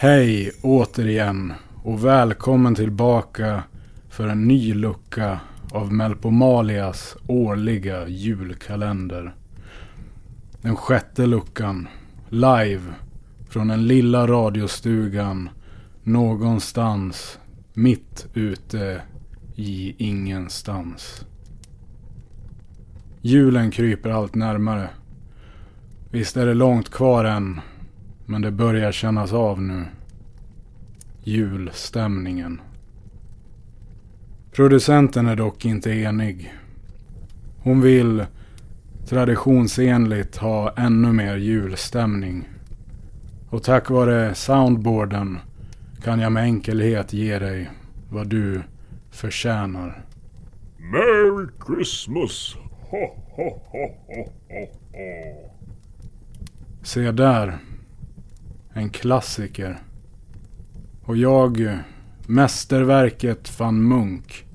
Hej återigen och välkommen tillbaka för en ny lucka av Melpomalias årliga julkalender. Den sjätte luckan, live från den lilla radiostugan någonstans mitt ute i ingenstans. Julen kryper allt närmare. Visst är det långt kvar än, men det börjar kännas av nu. Julstämningen. Producenten är dock inte enig. Hon vill traditionsenligt ha ännu mer julstämning. Och tack vare soundboarden kan jag med enkelhet ge dig vad du förtjänar. Merry Christmas! Ho, ho, ho, ho, ho. Se där. En klassiker. Och jag, mästerverket van Munk,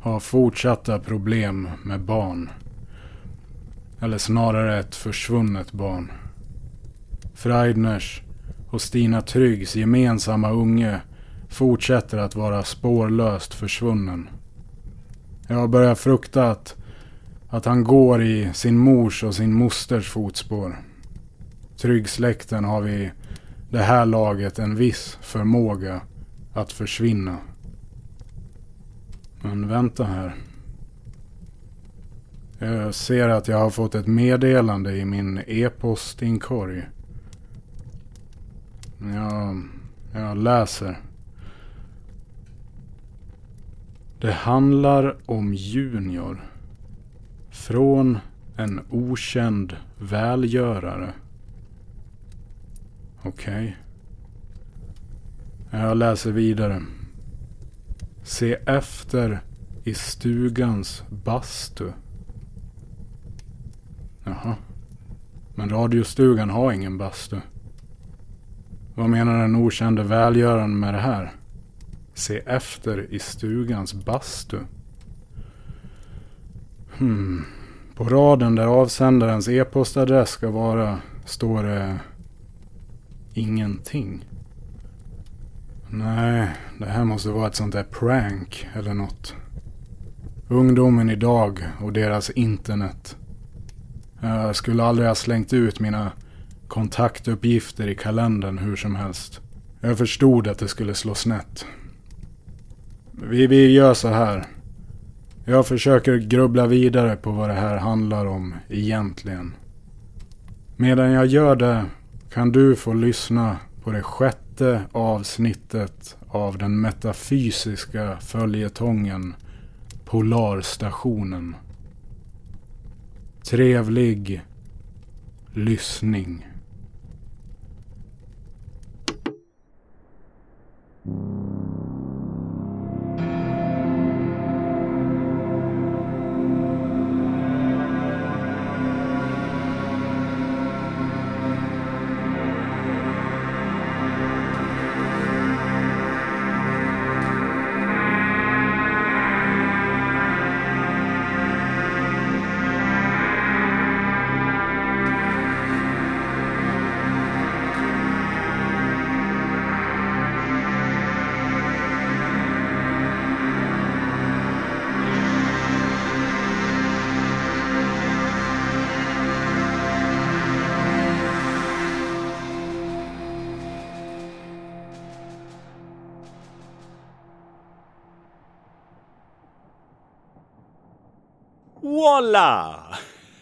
har fortsatta problem med barn. Eller snarare ett försvunnet barn. Freidners och Stina Tryggs gemensamma unge fortsätter att vara spårlöst försvunnen. Jag har börjat frukta att, att han går i sin mors och sin mosters fotspår. Tryggsläkten har vi det här laget en viss förmåga att försvinna. Men vänta här. Jag ser att jag har fått ett meddelande i min e-postinkorg. Jag, jag läser. Det handlar om Junior. Från en okänd välgörare. Okej. Okay. Jag läser vidare. Se efter i stugans bastu. Jaha. Men radiostugan har ingen bastu. Vad menar den okände välgöraren med det här? Se efter i stugans bastu. Hmm. På raden där avsändarens e-postadress ska vara står det ingenting. Nej, det här måste vara ett sånt där prank eller något. Ungdomen idag och deras internet. Jag skulle aldrig ha slängt ut mina kontaktuppgifter i kalendern hur som helst. Jag förstod att det skulle slå snett. Vi, vi gör så här. Jag försöker grubbla vidare på vad det här handlar om egentligen. Medan jag gör det kan du få lyssna på det sjätte avsnittet av den metafysiska följetongen Polarstationen. Trevlig lyssning. Voila!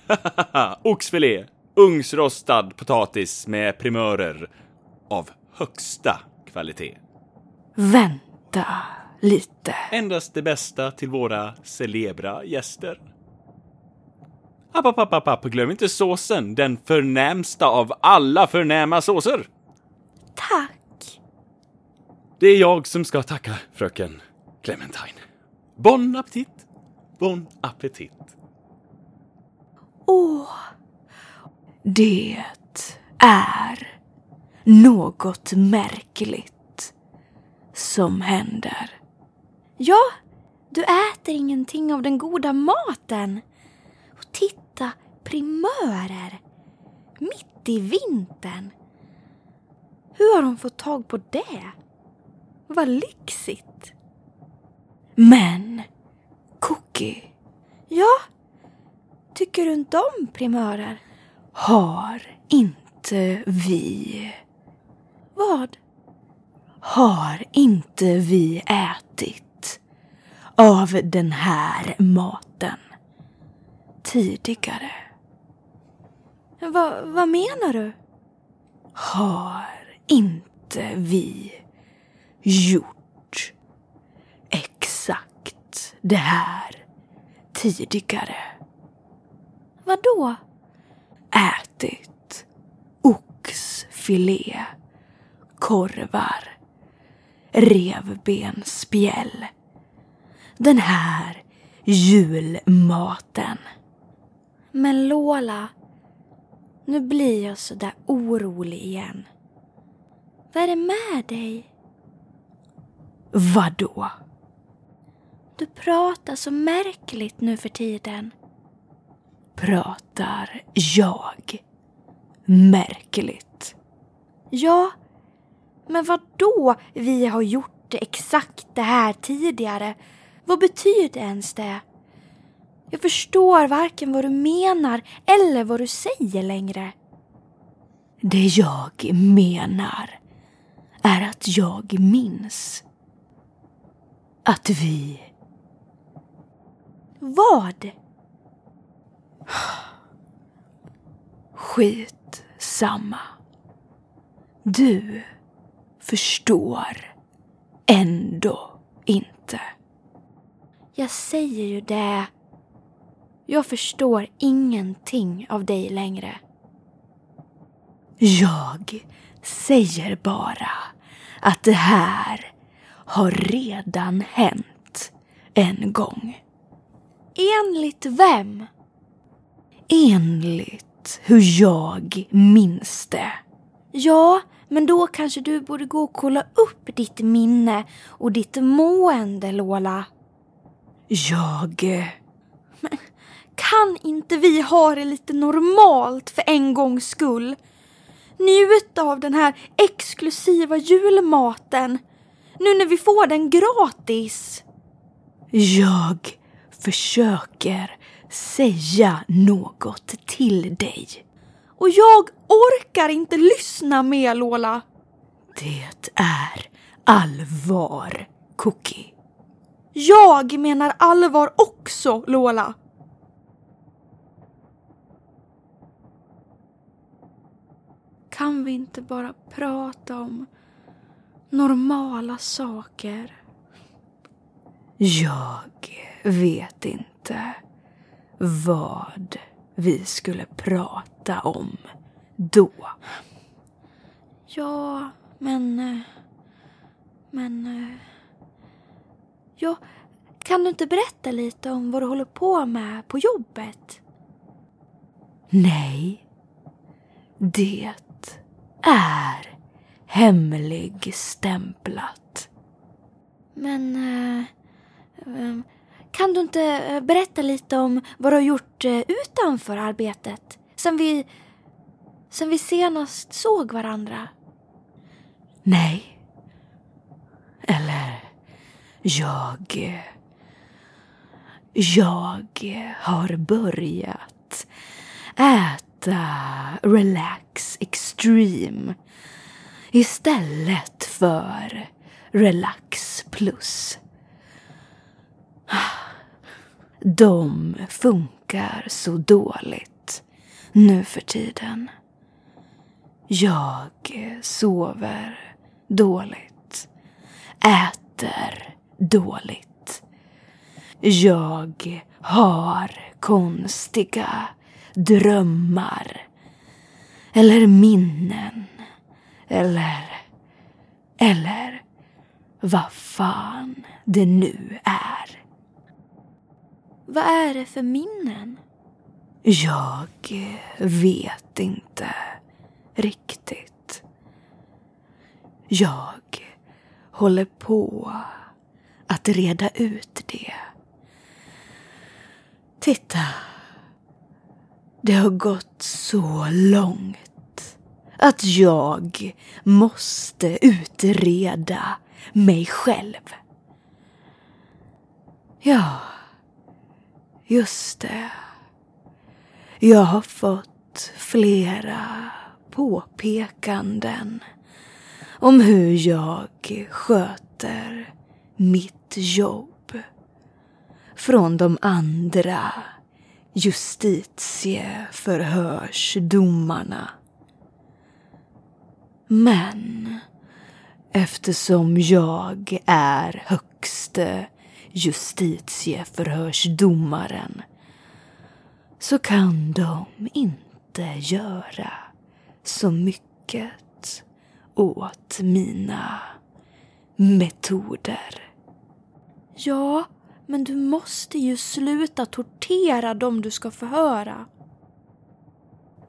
Oxfilé, ugnsrostad potatis med primörer av högsta kvalitet. Vänta lite. Endast det bästa till våra celebra gäster. App, app, app, app, glöm inte såsen, den förnämsta av alla förnäma såser. Tack. Det är jag som ska tacka fröken Clementine. Bon appetit! Bon appetit! Åh, det är något märkligt som händer. Ja, du äter ingenting av den goda maten. Och titta, primörer. Mitt i vintern. Hur har hon fått tag på det? Vad lyxigt. Men, Cookie. Ja? Tycker du inte om primörer? Har inte vi... Vad? Har inte vi ätit av den här maten tidigare? Va, vad menar du? Har inte vi gjort exakt det här tidigare? Vad då? Ätit oxfilé, korvar, revbensspjäll. Den här julmaten. Men Lola, nu blir jag så där orolig igen. Vad är det med dig? Vadå? Du pratar så märkligt nu för tiden. Pratar jag märkligt? Ja, men vad då? Vi har gjort exakt det här tidigare. Vad betyder ens det? Jag förstår varken vad du menar eller vad du säger längre. Det jag menar är att jag minns att vi... Vad? Skit samma. Du förstår ändå inte. Jag säger ju det. Jag förstår ingenting av dig längre. Jag säger bara att det här har redan hänt en gång. Enligt vem? Enligt hur jag minns det. Ja, men då kanske du borde gå och kolla upp ditt minne och ditt mående, Lola. Jag... Men kan inte vi ha det lite normalt för en gångs skull? Njuta av den här exklusiva julmaten. Nu när vi får den gratis. Jag försöker säga något till dig. Och jag orkar inte lyssna mer, Lola. Det är allvar, Cookie. Jag menar allvar också, Lola. Kan vi inte bara prata om normala saker? Jag vet inte vad vi skulle prata om då. Ja, men... eh, Men... eh, Ja, kan du inte berätta lite om vad du håller på med på jobbet? Nej, det är hemligstämplat. Men eh, kan du inte eh, berätta lite om vad du har gjort eh, utanför arbetet? Sen vi, sen vi senast såg varandra. Nej. Eller jag... Jag har börjat äta Relax Extreme istället för Relax Plus. Ah. De funkar så dåligt nu för tiden. Jag sover dåligt, äter dåligt. Jag har konstiga drömmar eller minnen eller eller vad fan det nu är. Vad är det för minnen? Jag vet inte riktigt. Jag håller på att reda ut det. Titta. Det har gått så långt att jag måste utreda mig själv. Ja, just det. Jag har fått flera påpekanden om hur jag sköter mitt jobb från de andra justitieförhörsdomarna. Men eftersom jag är högste justitieförhörsdomaren så kan de inte göra så mycket åt mina metoder. Ja, men du måste ju sluta tortera dem du ska förhöra.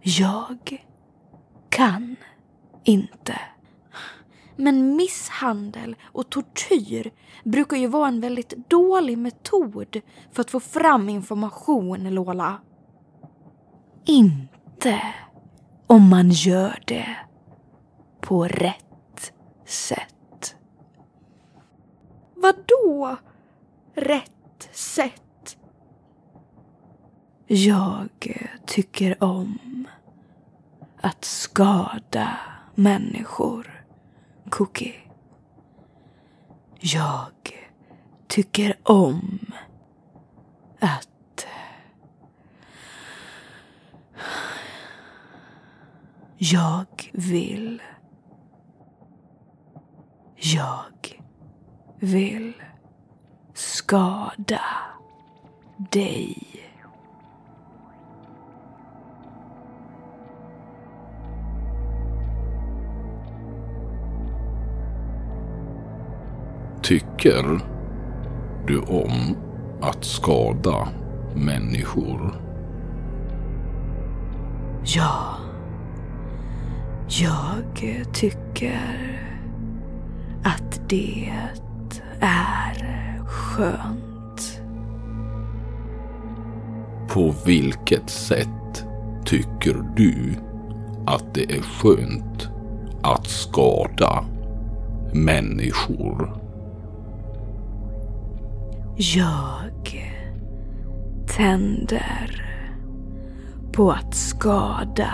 Jag kan inte. Men misshandel och tortyr brukar ju vara en väldigt dålig metod för att få fram information, Lola. Inte om man gör det på rätt sätt. Vadå? Rätt sätt? Jag tycker om att skada människor, Cookie. Jag tycker om att jag vill jag vill skada dig. Tycker du om att skada människor? Ja, jag tycker att det är skönt. På vilket sätt tycker du att det är skönt att skada människor? Jag tänder på att skada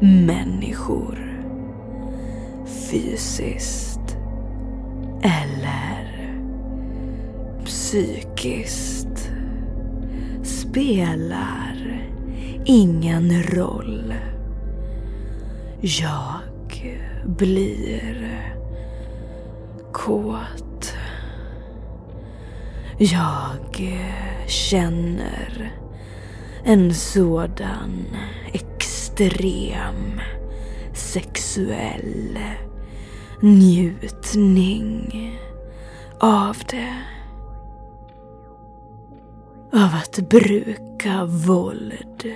människor fysiskt eller psykiskt spelar ingen roll. Jag blir kåt. Jag eh, känner en sådan extrem sexuell njutning av det. Av att bruka våld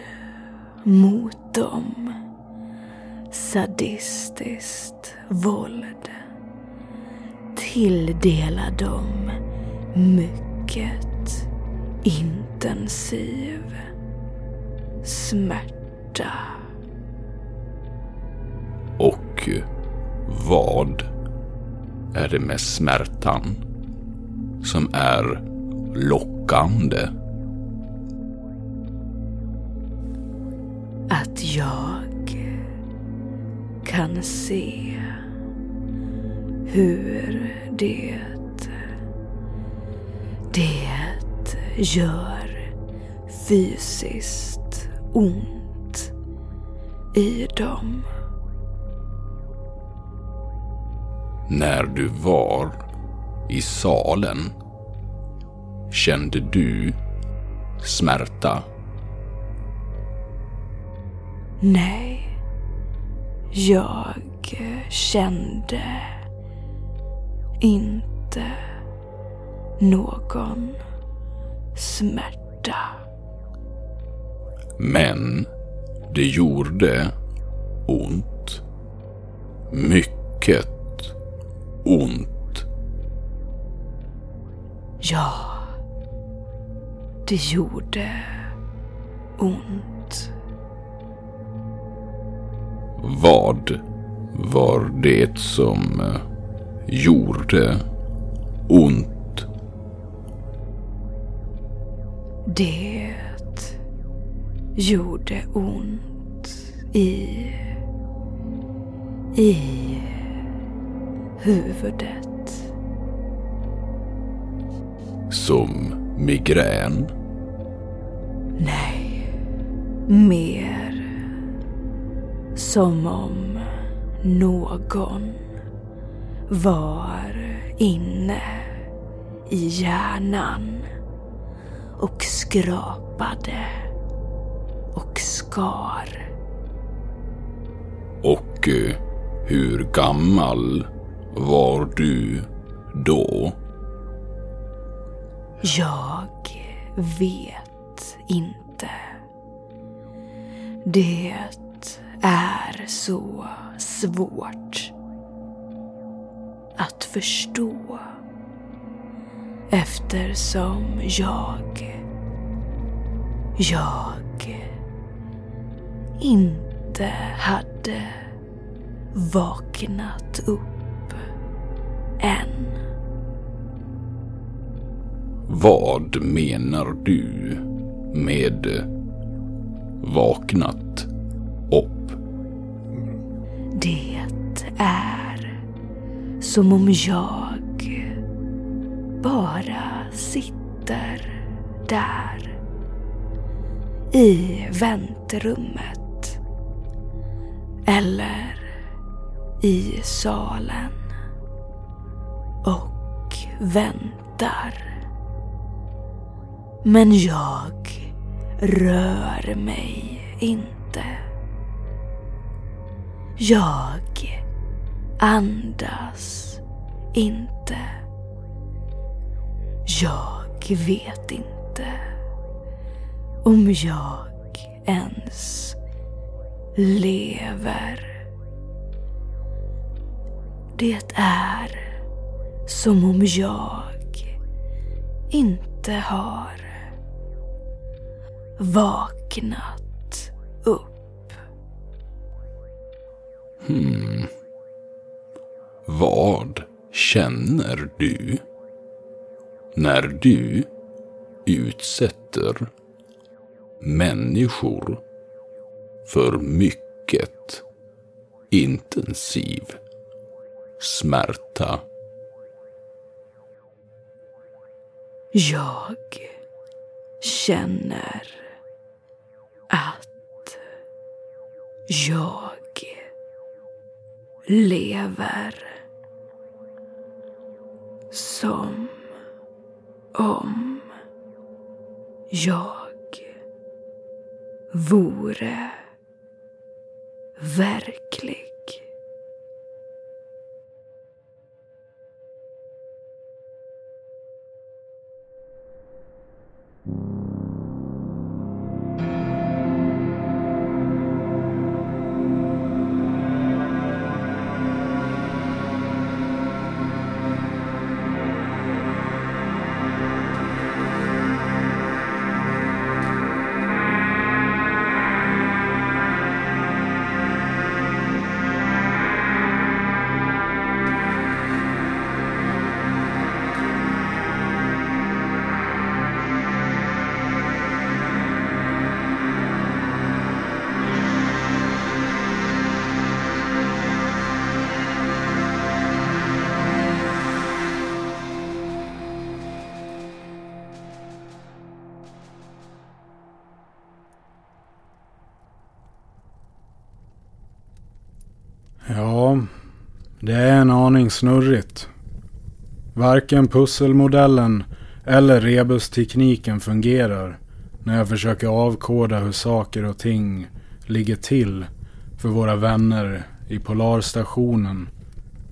mot dem. Sadistiskt våld. Tilldela dem mycket intensiv smärta. Och vad är det med smärtan som är lockande? Att jag kan se hur det det gör fysiskt ont i dem. När du var i salen, kände du smärta? Nej, jag kände inte någon smärta. Men det gjorde ont. Mycket ont. Ja, det gjorde ont. Vad var det som eh, gjorde ont? Det gjorde ont i... i huvudet. Som migrän? Nej, mer som om någon var inne i hjärnan och skrapade och skar. Och eh, hur gammal var du då? Jag vet inte. Det är så svårt att förstå eftersom jag, jag inte hade vaknat upp än. Vad menar du med vaknat upp? Det är som om jag bara sitter där i väntrummet eller i salen och väntar. Men jag rör mig inte. Jag andas inte. Jag vet inte om jag ens lever. Det är som om jag inte har vaknat upp. Hmm. Vad känner du när du utsätter människor för mycket intensiv smärta? Jag känner att jag lever som om jag vore verklig. Aning snurrigt. Varken pusselmodellen eller rebustekniken fungerar när jag försöker avkoda hur saker och ting ligger till för våra vänner i Polarstationen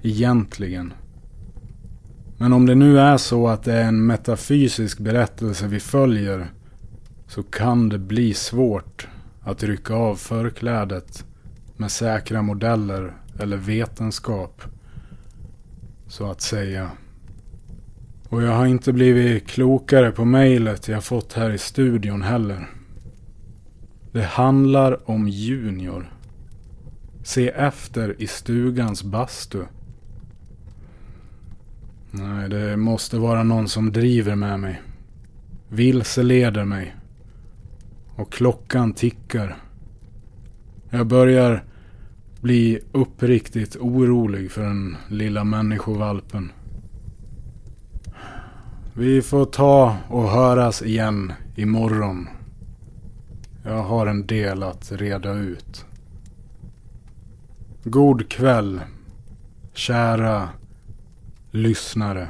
egentligen. Men om det nu är så att det är en metafysisk berättelse vi följer så kan det bli svårt att rycka av förklädet med säkra modeller eller vetenskap. Så att säga. Och jag har inte blivit klokare på mejlet jag fått här i studion heller. Det handlar om Junior. Se efter i stugans bastu. Nej, det måste vara någon som driver med mig. Vilseleder mig. Och klockan tickar. Jag börjar bli uppriktigt orolig för den lilla människovalpen. Vi får ta och höras igen imorgon. Jag har en del att reda ut. God kväll, kära lyssnare.